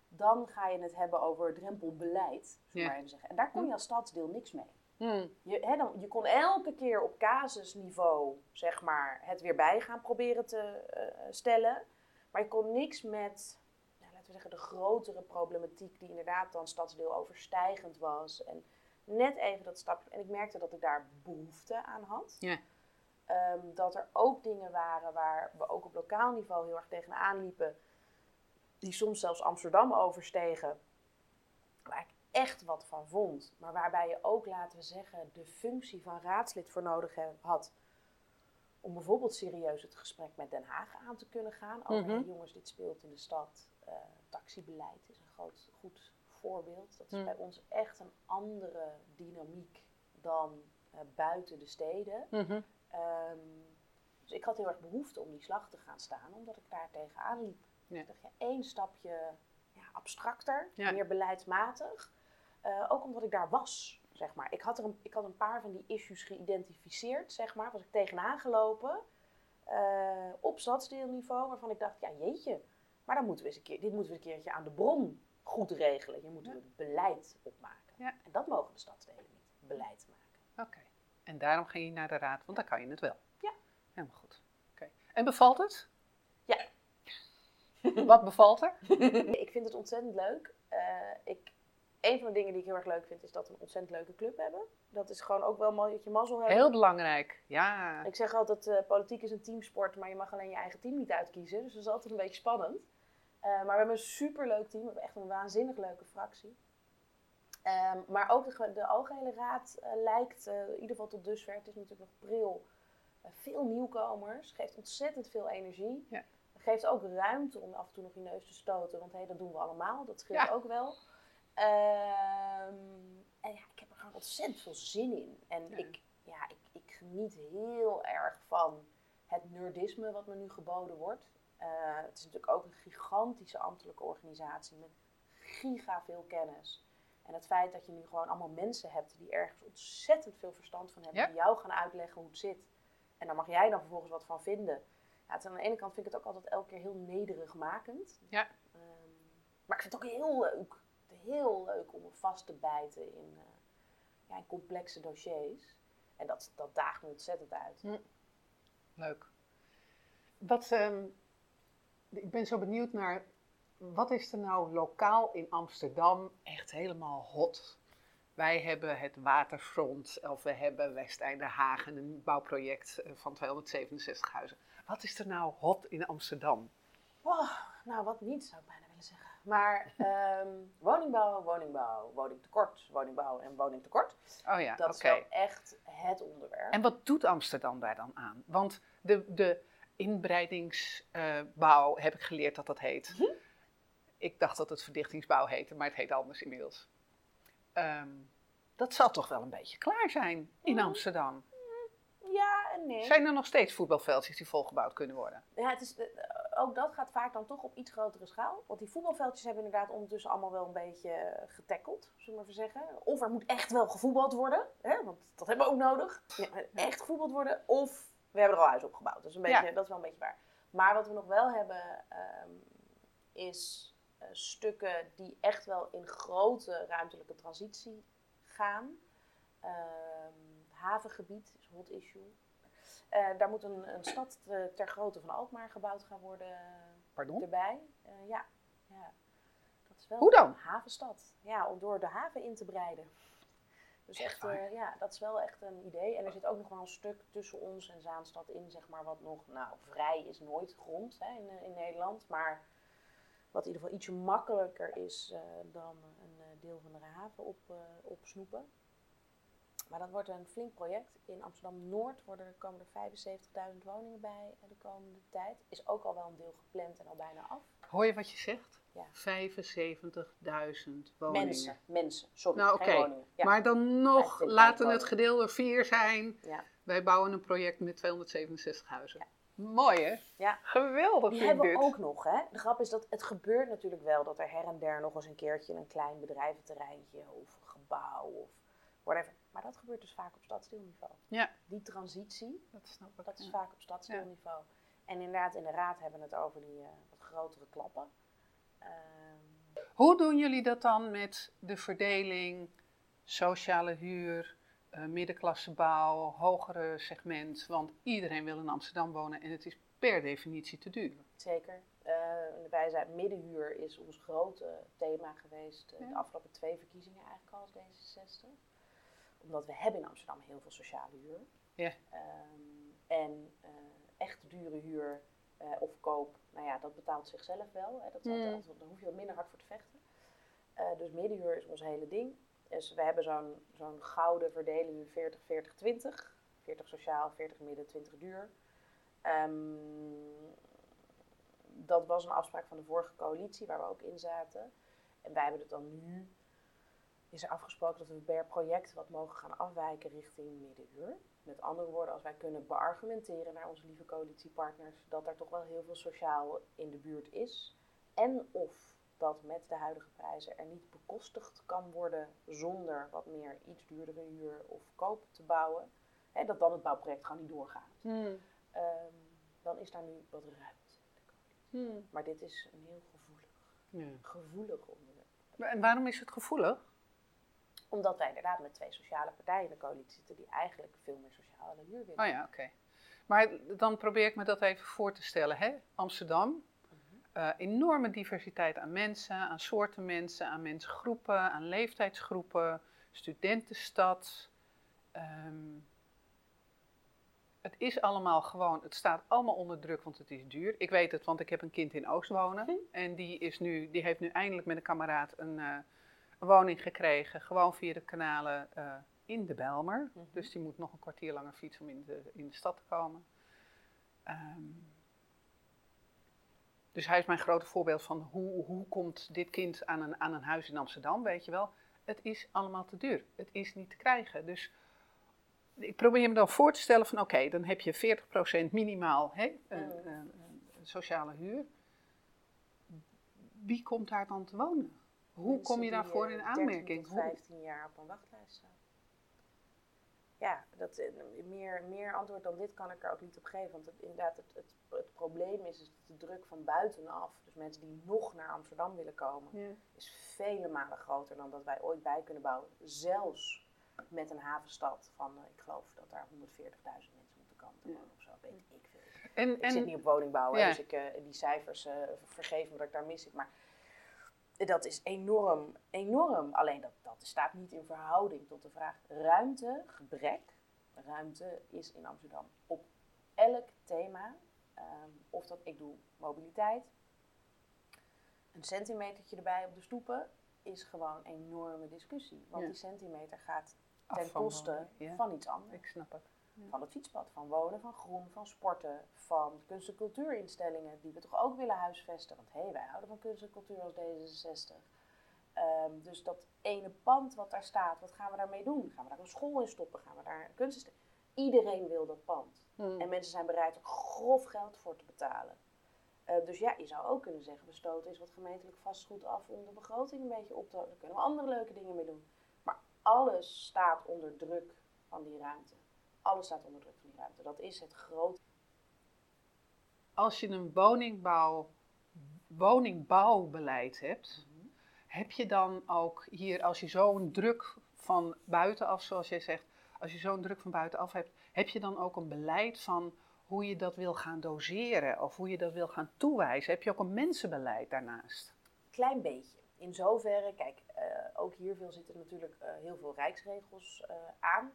Dan ga je het hebben over drempelbeleid,
Ja.
maar even zeggen. En daar kon je als stadsdeel niks mee.
Hm,
Je, hè, dan, je kon elke keer op casusniveau, zeg maar, het weer bij gaan proberen te eh, stellen. Maar je kon niks met, nou, laten we zeggen, de grotere problematiek die inderdaad dan stadsdeel overstijgend was. En net even dat stapje. En ik merkte dat ik daar behoefte aan had.
Ja.
Ehm, dat er ook dingen waren waar we ook op lokaal niveau heel erg tegenaan liepen. Die soms zelfs Amsterdam overstegen. Waar ik echt wat van vond. Maar waarbij je ook, laten we zeggen, de functie van raadslid voor nodig had. Om bijvoorbeeld serieus het gesprek met Den Haag aan te kunnen gaan. Over,
Mhm.
hey, jongens, dit speelt in de stad. Eh, taxibeleid is een groot, goed voorbeeld. Dat is
Mm.
bij ons echt een andere dynamiek dan eh, buiten de steden.
mhm.
Ehm, dus ik had heel erg behoefte om die slag te gaan staan, omdat ik daar tegenaan liep.
Ja.
Ik dacht, ja, één stapje ja, abstracter,
Ja.
meer beleidsmatig. Eh, ook omdat ik daar was, zeg maar. Ik had, er een, ik had een paar van die issues geïdentificeerd, zeg maar. Was ik tegenaan gelopen eh, op stadsdeelniveau, waarvan ik dacht, ja jeetje. Maar dan moeten we eens een keer, dit moeten we een keertje aan de bron goed regelen. Hier moeten we het beleid opmaken.
Ja.
En dat mogen de stadsdelen niet, beleid maken.
Oké. En daarom ging je naar de raad, want dan kan je het wel.
Ja.
Helemaal goed. Oké. En bevalt het?
Ja.
Wat bevalt er?
Ik vind het ontzettend leuk. Eh, ik, een van de dingen die ik heel erg leuk vind, is dat we een ontzettend leuke club hebben. Dat is gewoon ook wel mal- dat je mazzel hebt.
Heel belangrijk. Ja.
Ik zeg altijd, eh, politiek is een teamsport, maar je mag alleen je eigen team niet uitkiezen. Dus dat is altijd een beetje spannend. Eh, maar we hebben een superleuk team. We hebben echt een waanzinnig leuke fractie. Ehm, maar ook de, de algehele raad eh, lijkt, in ieder geval tot dusver, het is natuurlijk nog pril, veel nieuwkomers. Geeft ontzettend veel energie.
Ja.
Geeft ook ruimte om af en toe nog je neus te stoten, want hé, dat doen we allemaal. Dat scheelt
Ja.
ook wel. Ehm, en ja, ik heb er gewoon ontzettend veel zin in. En
Ja.
ik, ja, ik, ik geniet heel erg van het nerdisme wat me nu geboden wordt. Eh, het is natuurlijk ook een gigantische ambtelijke organisatie met giga veel kennis. En het feit dat je nu gewoon allemaal mensen hebt die ergens ontzettend veel verstand van hebben,
Ja.
die jou gaan uitleggen hoe het zit. En daar mag jij dan vervolgens wat van vinden. Ja, aan de ene kant vind ik het ook altijd elke keer heel nederig makend.
Ja.
Ehm, maar ik vind het ook heel leuk. Heel leuk om me vast te bijten in, eh, ja, in complexe dossiers. En dat, dat daagt me ontzettend uit.
Hm. Leuk. Wat, ehm, ik ben zo benieuwd naar, wat is er nou lokaal in Amsterdam echt helemaal hot? Wij hebben het waterfront, of we hebben Westeinde Hagen, een bouwproject eh, van 267 huizen. Wat is er nou hot in Amsterdam?
Nou, wat niet, zou ik bijna. Maar ehm, woningbouw, woningbouw, woningtekort, woningbouw en woningtekort.
Oh ja,
Dat is wel echt het onderwerp.
En wat doet Amsterdam daar dan aan? Want de, de inbreidingsbouw heb ik geleerd dat dat heet.
Mhm.
Ik dacht dat het verdichtingsbouw heette, maar het heet anders inmiddels. Ehm, dat zal toch wel een beetje klaar zijn in
Mhm.
Amsterdam?
Ja en nee.
Zijn er nog steeds voetbalveldjes die volgebouwd kunnen worden?
Ja, het is, eh, ook dat gaat vaak dan toch op iets grotere schaal. Want die voetbalveldjes hebben inderdaad ondertussen allemaal wel een beetje eh, getackeld, zullen we maar even zeggen. Of er moet echt wel gevoetbald worden, hè, want dat hebben we ook nodig. Ja, echt gevoetbald worden, of we hebben er al huis opgebouwd. Dat is, een beetje,
Ja.
dat is wel een beetje waar. Maar wat we nog wel hebben, ehm, is eh, stukken die echt wel in grote ruimtelijke transitie gaan. Ehm, havengebied is een hot issue. Eh, daar moet een, een stad te- ter grootte van Alkmaar gebouwd gaan worden
Pardon?
erbij. Eh, ja, ja, dat is wel
Hoe dan?
een havenstad. Ja, om door de haven in te breiden. Dus
Echt
eh, ja, dat is wel echt een idee. En er zit ook nog wel een stuk tussen ons en Zaanstad in, zeg maar, wat nog, nou, vrij is nooit grond hè, in, in Nederland. Maar wat in ieder geval ietsje makkelijker is dan een deel van de haven op, opsnoepen. Maar dat wordt een flink project. In Amsterdam-Noord worden er, komen er 75.000 woningen bij de komende tijd. Is ook al wel een deel gepland en al bijna af.
Hoor je wat je zegt?
Ja.
75.000 woningen.
Mensen, mensen, sorry,
Nou oké.
Ja.
maar dan nog,
25.000
laten het
woningen.
gedeeld door vier zijn.
ja.
Wij bouwen een project met 267 huizen. Mooi hè?
Ja.
Geweldig
Die hebben we ook nog, hè. De grap is dat het gebeurt natuurlijk wel dat er her en der nog eens een keertje een klein bedrijventerreintje of een gebouw of whatever. Maar dat gebeurt dus vaak op stadsdeelniveau.
Ja,
Die transitie,
dat snap ik.
dat is
ja.
vaak op stadsdeelniveau. En inderdaad, in de raad hebben we het over die eh, wat grotere klappen. Ehm,
Hoe doen jullie dat dan met de verdeling sociale huur, eh, middenklassebouw, hogere segment? Want iedereen wil in Amsterdam wonen en het is per definitie te duur.
Zeker. Eh, wij zijn middenhuur is ons grote thema geweest de afgelopen twee verkiezingen eigenlijk al als D66. Omdat we hebben in Amsterdam heel veel sociale huur.
Ja.
Ehm, en eh, echt dure huur eh, of koop, nou ja, dat betaalt zichzelf wel. Hè. Dat
Mm.
altijd, daar hoef je wat minder hard voor te vechten. Eh, dus middenhuur is ons hele ding. Dus we hebben zo'n zo'n gouden verdeling nu 40, 40, 20. 40 sociaal, 40 midden, 20 duur. Ehm, dat was een afspraak van de vorige coalitie waar we ook in zaten. En wij hebben het dan nu, is er afgesproken dat we per project wat mogen gaan afwijken richting middenuur. Met andere woorden, als wij kunnen beargumenteren naar onze lieve coalitiepartners dat er toch wel heel veel sociaal in de buurt is. En of dat met de huidige prijzen er niet bekostigd kan worden zonder wat meer iets duurdere huur of koop te bouwen. Hè, dat dan het bouwproject gewoon niet doorgaat. Ehm, dan is daar nu wat ruimte. in de coalitie. Maar dit is een heel gevoelig,
Ja.
gevoelig onderwerp.
En waarom is het gevoelig?
Omdat wij inderdaad met twee sociale partijen in de coalitie zitten die eigenlijk veel meer sociale huur willen.
Oh ja, oké. Maar dan probeer ik me dat even voor te stellen. Hè? Amsterdam, eh, enorme diversiteit aan mensen, aan soorten mensen, aan mensengroepen, aan leeftijdsgroepen, studentenstad. Ehm, het is allemaal gewoon, het staat allemaal onder druk, want het is duur. Ik weet het, want ik heb een kind in Oost wonen. En die, is nu, die heeft nu eindelijk met een kameraad een, eh, een woning gekregen, gewoon via de kanalen eh, in de Belmer.
Mhm.
Dus die moet nog een kwartier langer fietsen om in de, in de stad te komen. Ehm, dus hij is mijn grote voorbeeld van hoe, hoe komt dit kind aan een, aan een huis in Amsterdam, weet je wel. Het is allemaal te duur. Het is niet te krijgen. Dus ik probeer me dan voor te stellen van oké, dan heb je 40% minimaal hè, een- een sociale huur. Wie komt daar dan te wonen? Hoe kom je daarvoor in
13
aanmerking? Hoe-
15 jaar op een wachtlijst staan. Ja, dat, eh, meer, meer antwoord dan dit kan ik er ook niet op geven. Want het, inderdaad, het, het, het probleem is, de druk van buitenaf, dus mensen die nog naar Amsterdam willen komen,
Ja.
is vele malen groter dan dat wij ooit bij kunnen bouwen. Zelfs met een havenstad van, eh, ik geloof dat daar 140.000 mensen moeten komen. te wonen of zo, weet ik veel.
En,
Ik zit
en
niet op woningbouw,
Ja.
dus ik, eh, die cijfers eh vergeef me dat ik daar mis zit. Maar dat is enorm, enorm. Alleen dat, dat staat niet in verhouding tot de vraag ruimtegebrek. Ruimte is in Amsterdam op elk thema. ehm, of dat ik doe mobiliteit. Een centimetertje erbij op de stoepen is gewoon een enorme discussie. Want
Ja.
die centimeter gaat ten koste
ja.
van iets anders
ik snap het.
Van het fietspad, van wonen, van groen, van sporten, van kunst- en cultuurinstellingen die we toch ook willen huisvesten. Want hé, hey, wij houden van kunst en cultuur als D66. Ehm, dus dat ene pand wat daar staat, wat gaan we daarmee doen? Gaan we daar een school in stoppen? Gaan we daar een kunst Iedereen wil dat pand.
Hmm.
En mensen zijn bereid er grof geld voor te betalen. Eh, dus ja, je zou ook kunnen zeggen, we stoten eens wat gemeentelijk vastgoed af om de begroting een beetje op te houden. Daar kunnen we andere leuke dingen mee doen. Maar alles staat onder druk van die ruimte. Alles staat onder druk van die ruimte. Dat is het grote.
Als je een woningbouw, woningbouwbeleid hebt, heb je dan ook hier, als je zo'n druk van buitenaf, zoals jij zegt, als je zo'n druk van buitenaf hebt, heb je dan ook een beleid van hoe je dat wil gaan doseren of hoe je dat wil gaan toewijzen? Heb je ook een mensenbeleid daarnaast?
Klein beetje. In zoverre, kijk, eh, ook hier veel zitten natuurlijk eh, heel veel rijksregels eh, aan.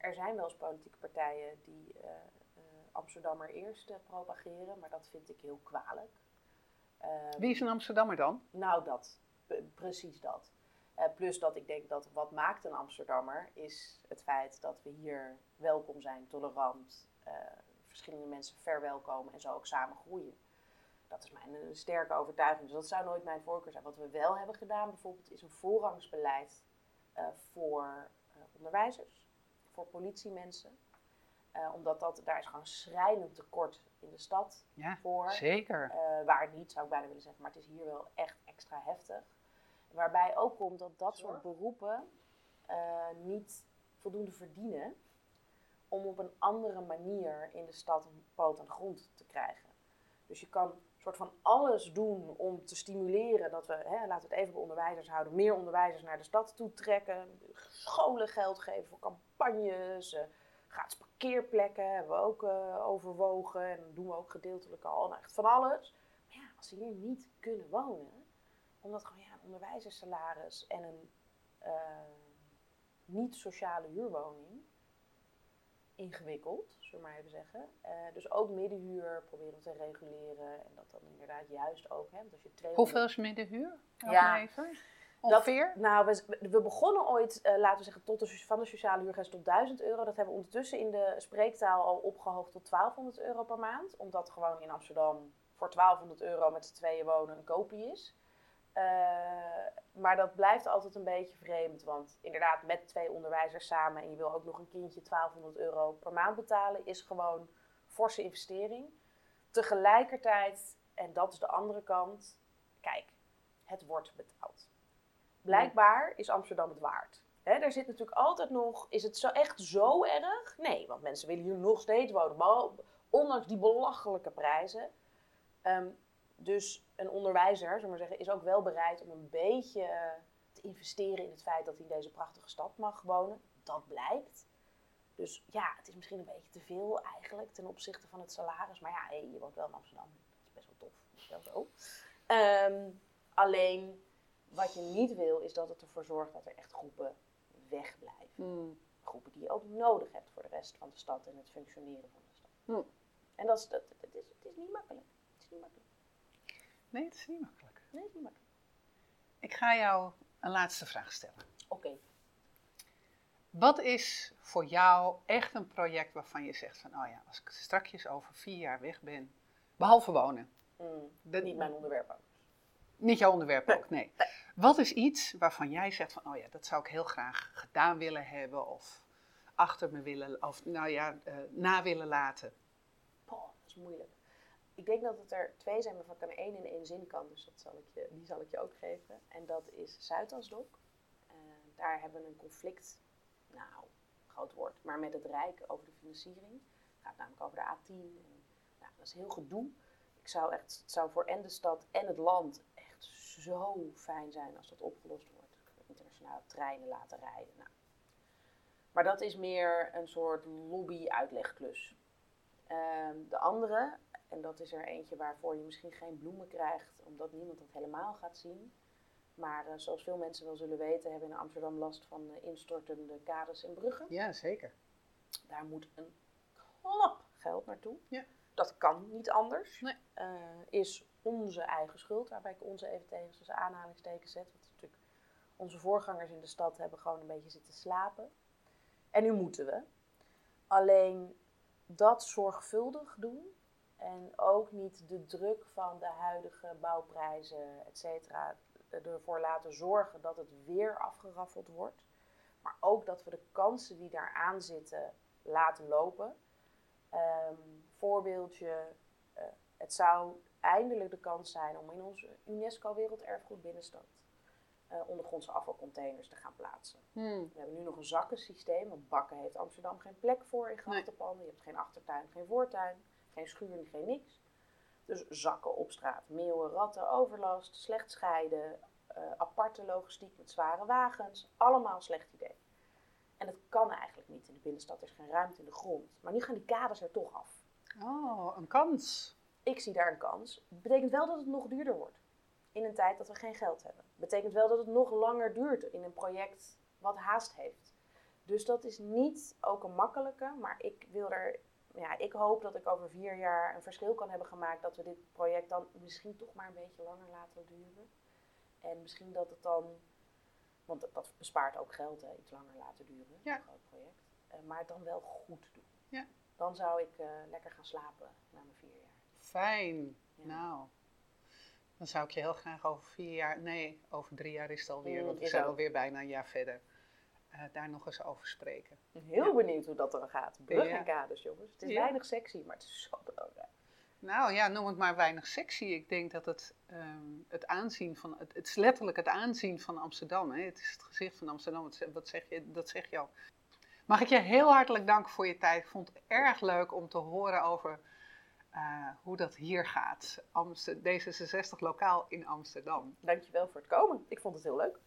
Er zijn wel eens politieke partijen die eh, eh, Amsterdammer eerst eh, propageren, maar dat vind ik heel kwalijk. Ehm,
Wie is een Amsterdammer dan?
Nou, dat. Precies dat. Plus dat ik denk dat wat maakt een Amsterdammer is het feit dat we hier welkom zijn, tolerant, verschillende mensen verwelkomen en zo ook samen groeien. Dat is mijn sterke overtuiging. Dus dat zou nooit mijn voorkeur zijn. Wat we wel hebben gedaan bijvoorbeeld is een voorrangsbeleid voor onderwijzers, voor politiemensen. Eh, omdat dat, daar is gewoon schrijnend tekort in de stad
Ja,
voor.
zeker.
Eh, waar niet, zou ik bijna willen zeggen, maar het is hier wel echt extra heftig. Waarbij ook komt dat dat soort beroepen eh, niet voldoende verdienen om op een andere manier in de stad een poot aan de grond te krijgen. Dus je kan soort van alles doen om te stimuleren dat we, hè, laten we het even bij onderwijzers houden, meer onderwijzers naar de stad toe trekken, scholen geld geven voor campagnes, eh, gratis parkeerplekken hebben we ook eh, overwogen en doen we ook gedeeltelijk al, nou, echt van alles. Maar ja, als ze hier niet kunnen wonen, omdat gewoon ja, een onderwijzersalaris en een eh, niet-sociale huurwoning ingewikkeld, zullen we maar even zeggen. Eh, dus ook middenhuur proberen te reguleren en dat dan inderdaad juist ook. Hè, want als je 200
Hoeveel is middenhuur?
Ja.
even. Ongeveer?
nou, we, we begonnen ooit, eh, laten we zeggen, tot de, van de sociale huurgrens tot 1000 euro. Dat hebben we ondertussen in de spreektaal al opgehoogd tot 1200 euro per maand. Omdat gewoon in Amsterdam voor 1200 euro met z'n tweeën wonen een kopie is. Eh, maar dat blijft altijd een beetje vreemd. Want inderdaad, met twee onderwijzers samen en je wil ook nog een kindje 1200 euro per maand betalen, is gewoon forse investering. Tegelijkertijd, en dat is de andere kant, kijk, het wordt betaald. Blijkbaar is Amsterdam het waard. Er zit natuurlijk altijd nog, is het zo, echt zo erg? Nee, want mensen willen hier nog steeds wonen, ondanks die belachelijke prijzen. Ehm, dus een onderwijzer, maar zeggen, is ook wel bereid om een beetje te investeren in het feit dat hij in deze prachtige stad mag wonen. Dat blijkt. Dus ja, het is misschien een beetje te veel eigenlijk ten opzichte van het salaris. Maar ja, hey, je woont wel in Amsterdam. Dat is best wel tof. Dat is wel zo. Ehm, alleen, wat je niet wil, is dat het ervoor zorgt dat er echt groepen wegblijven.
Hmm.
Groepen die je ook nodig hebt voor de rest van de stad en het functioneren van de stad.
Hmm.
En dat is, dat, is, het is niet makkelijk. Het is niet makkelijk.
Nee, het is niet makkelijk.
Nee, het is niet makkelijk.
Ik ga jou een laatste vraag stellen.
Oké.
Wat is voor jou echt een project waarvan je zegt van, oh ja, als ik strakjes over vier jaar weg ben, behalve wonen,
Mm,
Dat-
niet mijn onderwerp ook.
niet jouw onderwerp
Nee,
ook, nee. Wat is iets waarvan jij zegt van, oh ja, dat zou ik heel graag gedaan willen hebben of achter me willen, of nou ja, eh, na willen laten?
Poh, dat is moeilijk. Ik denk dat het er twee zijn waarvan ik er één in één zin kan, dus dat zal ik je, die zal ik je ook geven. En dat is Zuidasdok. Eh, daar hebben we een conflict, nou, groot woord, maar met het Rijk over de financiering. Het gaat namelijk over de A10. En, nou, dat is heel gedoe. Ik zou echt, het zou voor en de stad en het land echt zo fijn zijn als dat opgelost wordt. Internationale treinen laten rijden. Nou, Maar dat is meer een soort lobby-uitlegklus. Ehm, de andere, en dat is er eentje waarvoor je misschien geen bloemen krijgt, omdat niemand dat helemaal gaat zien. Maar eh, zoals veel mensen wel zullen weten, hebben we in Amsterdam last van eh, instortende kades en bruggen.
Ja, zeker.
Daar moet een klap geld naartoe.
Ja.
Dat kan niet anders.
Nee.
Eh, is onze eigen schuld, waarbij ik onze even tegen tussen aanhalingstekens zet. Want natuurlijk, onze voorgangers in de stad hebben gewoon een beetje zitten slapen. En nu moeten we. Alleen dat zorgvuldig doen en ook niet de druk van de huidige bouwprijzen, et cetera, ervoor laten zorgen dat het weer afgeraffeld wordt. Maar ook dat we de kansen die daar aan zitten laten lopen. Ehm, voorbeeldje, eh, het zou eindelijk de kans zijn om in onze UNESCO Werelderfgoed binnenstad eh, ondergrondse afvalcontainers te gaan plaatsen.
Hmm.
We hebben nu nog een zakkensysteem, want bakken heeft Amsterdam geen plek voor in grachtenpanden. Je hebt geen achtertuin, geen voortuin, geen schuur, geen niks. Dus zakken op straat, meeuwen, ratten, overlast, slecht scheiden, eh, aparte logistiek met zware wagens. Allemaal een slecht idee. En dat kan eigenlijk niet. In de binnenstad er is geen ruimte in de grond. Maar nu gaan die kaders er toch af.
Oh, een kans.
Ik zie daar een kans. Betekent wel dat het nog duurder wordt. In een tijd dat we geen geld hebben. Betekent wel dat het nog langer duurt in een project wat haast heeft. Dus dat is niet ook een makkelijke, maar ik wil er. Ja, ik hoop dat ik over vier jaar een verschil kan hebben gemaakt. Dat we dit project dan misschien toch maar een beetje langer laten duren. En misschien dat het dan. Want dat, bespaart ook geld, hè, iets langer laten duren.
Ja.
Een groot project. Eh, maar het dan wel goed doen.
Ja.
Dan zou ik eh, lekker gaan slapen na mijn vier jaar.
Fijn.
Ja.
Nou, dan zou ik je heel graag over vier jaar, nee, over drie jaar is het alweer,
Mm,
want we zijn
ook.
alweer bijna een jaar verder, eh, daar nog eens over spreken.
Ik ben heel
Ja.
benieuwd hoe dat dan gaat. Brug en kaders, jongens. Het is weinig sexy, maar het is zo belangrijk.
Nou ja, noem het maar weinig sexy. Ik denk dat het, ehm, het aanzien van, het, het is letterlijk het aanzien van Amsterdam. Hè? Het is het gezicht van Amsterdam, wat, ze- wat zeg je, dat zeg je al. Mag ik je heel hartelijk danken voor je tijd. Ik vond het erg leuk om te horen over eh, hoe dat hier gaat. Amster- D66 lokaal in Amsterdam.
Dankjewel voor het komen. Ik vond het heel leuk.